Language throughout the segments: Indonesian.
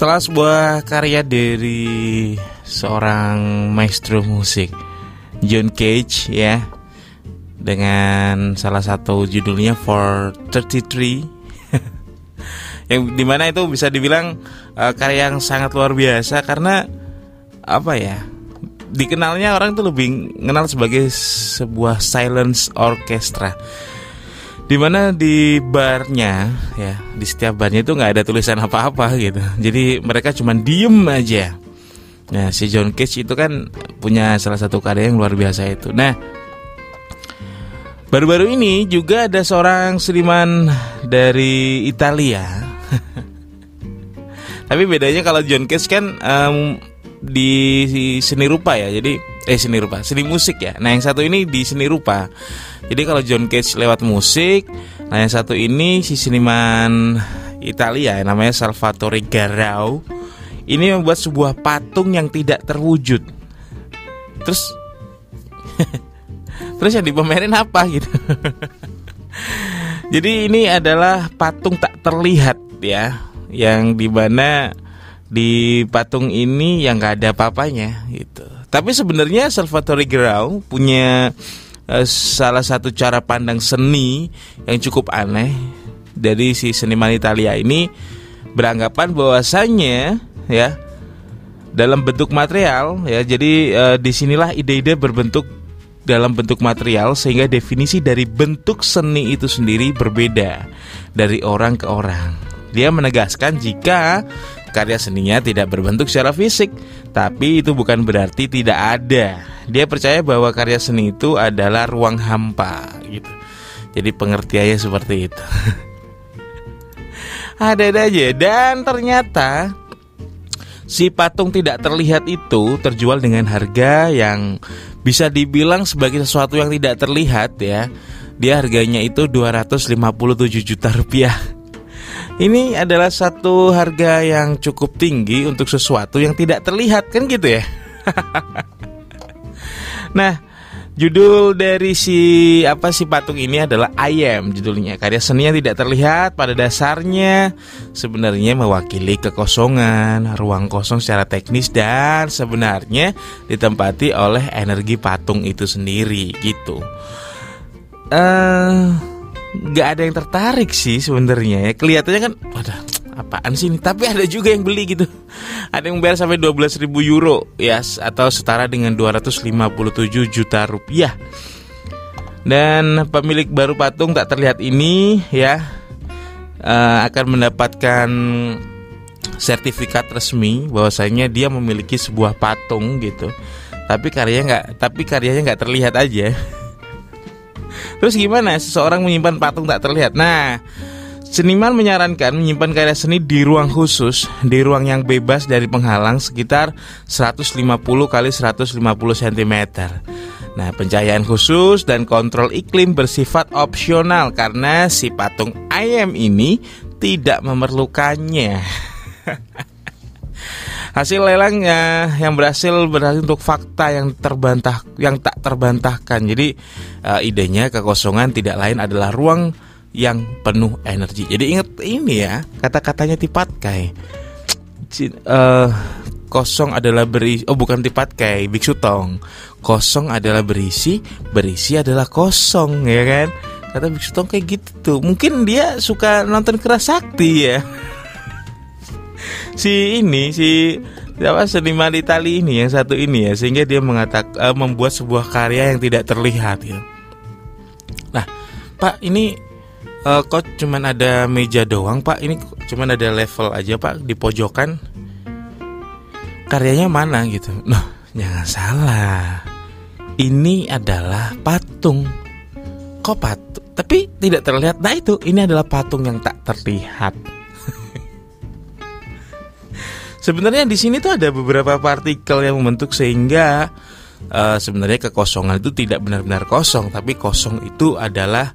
Setelah sebuah karya dari seorang maestro musik John Cage ya dengan salah satu judulnya For 33 yang di mana itu bisa dibilang uh, karya yang sangat luar biasa karena apa ya dikenalnya orang tuh lebih kenal sebagai sebuah silence orchestra di mana di barnya ya di setiap barnya itu nggak ada tulisan apa-apa gitu. Jadi mereka cuma diem aja. Nah si John Cage itu kan punya salah satu karya yang luar biasa itu. Nah baru-baru ini juga ada seorang seniman dari Italia. Tapi bedanya kalau John Cage kan um, di seni rupa ya. Jadi eh seni rupa seni musik ya. Nah yang satu ini di seni rupa jadi kalau John Cage lewat musik, nah yang satu ini si seniman Italia namanya Salvatore Garau ini membuat sebuah patung yang tidak terwujud. Terus terus yang dipamerin apa gitu. Jadi ini adalah patung tak terlihat ya, yang di mana di patung ini yang nggak ada apa-apanya gitu. Tapi sebenarnya Salvatore Garau punya Eh, salah satu cara pandang seni yang cukup aneh dari si seniman Italia ini beranggapan bahwasannya ya dalam bentuk material ya jadi e, di sinilah ide-ide berbentuk dalam bentuk material sehingga definisi dari bentuk seni itu sendiri berbeda dari orang ke orang. Dia menegaskan jika karya seninya tidak berbentuk secara fisik, tapi itu bukan berarti tidak ada. Dia percaya bahwa karya seni itu adalah ruang hampa gitu. Jadi pengertiannya seperti itu. Ada-ada aja dan ternyata si patung tidak terlihat itu terjual dengan harga yang bisa dibilang sebagai sesuatu yang tidak terlihat ya. Dia harganya itu 257 juta rupiah ini adalah satu harga yang cukup tinggi untuk sesuatu yang tidak terlihat kan gitu ya. nah, judul dari si apa si patung ini adalah I judulnya. Karya seni yang tidak terlihat pada dasarnya sebenarnya mewakili kekosongan, ruang kosong secara teknis dan sebenarnya ditempati oleh energi patung itu sendiri gitu. Eh uh, nggak ada yang tertarik sih sebenarnya ya. Kelihatannya kan ada apaan sih ini? Tapi ada juga yang beli gitu. Ada yang bayar sampai 12 ribu euro ya atau setara dengan 257 juta rupiah. Dan pemilik baru patung tak terlihat ini ya uh, akan mendapatkan sertifikat resmi bahwasanya dia memiliki sebuah patung gitu. Tapi karyanya nggak tapi karyanya nggak terlihat aja Terus gimana seseorang menyimpan patung tak terlihat? Nah, Seniman menyarankan menyimpan karya seni di ruang khusus, di ruang yang bebas dari penghalang sekitar 150 kali 150 cm. Nah, pencahayaan khusus dan kontrol iklim bersifat opsional karena si patung ayam ini tidak memerlukannya. Hasil lelangnya yang berhasil berhasil untuk fakta yang terbantah yang tak terbantahkan. Jadi uh, idenya kekosongan tidak lain adalah ruang yang penuh energi. Jadi ingat ini ya kata-katanya Tipatkai. Uh, kosong adalah berisi oh bukan Tipatkai Biksu Tong. Kosong adalah berisi, berisi adalah kosong ya kan? Kata Biksu Tong kayak gitu tuh. Mungkin dia suka nonton keras sakti ya si ini si apa seniman Itali ini yang satu ini ya sehingga dia mengatakan uh, membuat sebuah karya yang tidak terlihat ya. Nah, Pak ini uh, kok cuman ada meja doang Pak ini cuman ada level aja Pak di pojokan karyanya mana gitu. Nah, jangan salah. Ini adalah patung. Kok patung? Tapi tidak terlihat. Nah itu, ini adalah patung yang tak terlihat. Sebenarnya di sini tuh ada beberapa partikel yang membentuk sehingga uh, sebenarnya kekosongan itu tidak benar-benar kosong, tapi kosong itu adalah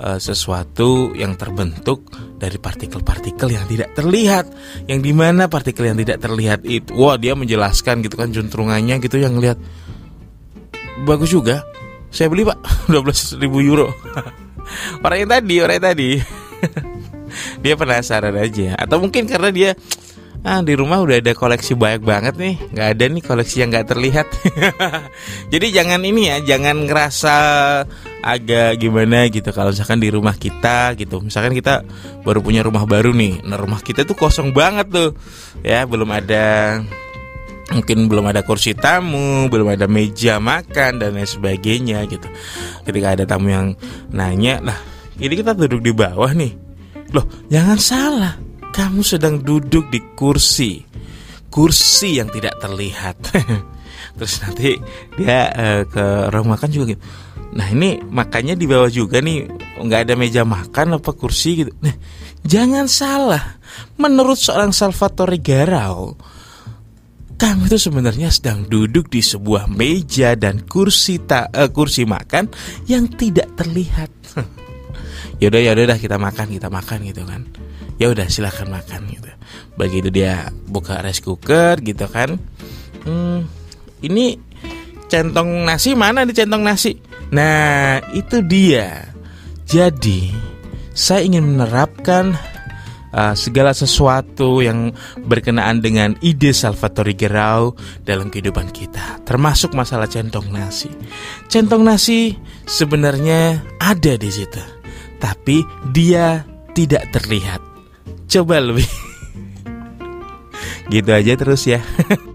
uh, sesuatu yang terbentuk dari partikel-partikel yang tidak terlihat. Yang di mana partikel yang tidak terlihat itu, wah dia menjelaskan gitu kan juntrungannya gitu yang lihat bagus juga. Saya beli pak 12 ribu euro. orang yang tadi, orang yang tadi. dia penasaran aja, atau mungkin karena dia Ah di rumah udah ada koleksi banyak banget nih, nggak ada nih koleksi yang nggak terlihat. Jadi jangan ini ya, jangan ngerasa agak gimana gitu kalau misalkan di rumah kita gitu. Misalkan kita baru punya rumah baru nih, nah rumah kita tuh kosong banget tuh, ya belum ada mungkin belum ada kursi tamu, belum ada meja makan dan lain sebagainya gitu. Ketika ada tamu yang nanya, lah ini kita duduk di bawah nih, loh jangan salah kamu sedang duduk di kursi. Kursi yang tidak terlihat. Terus nanti dia uh, ke rumah makan juga gitu. Nah ini makannya di bawah juga nih nggak ada meja makan apa kursi gitu. Nah jangan salah. Menurut seorang Salvatore Garau kamu itu sebenarnya sedang duduk di sebuah meja dan kursi tak uh, kursi makan yang tidak terlihat. Yaudah yaudah kita makan kita makan gitu kan ya udah silahkan makan gitu. Begitu dia buka rice cooker gitu kan. Hmm, ini centong nasi mana di centong nasi? Nah itu dia. Jadi saya ingin menerapkan uh, segala sesuatu yang berkenaan dengan ide Salvatore Gerau dalam kehidupan kita, termasuk masalah centong nasi. Centong nasi sebenarnya ada di situ, tapi dia tidak terlihat coba lebih. Gitu aja terus ya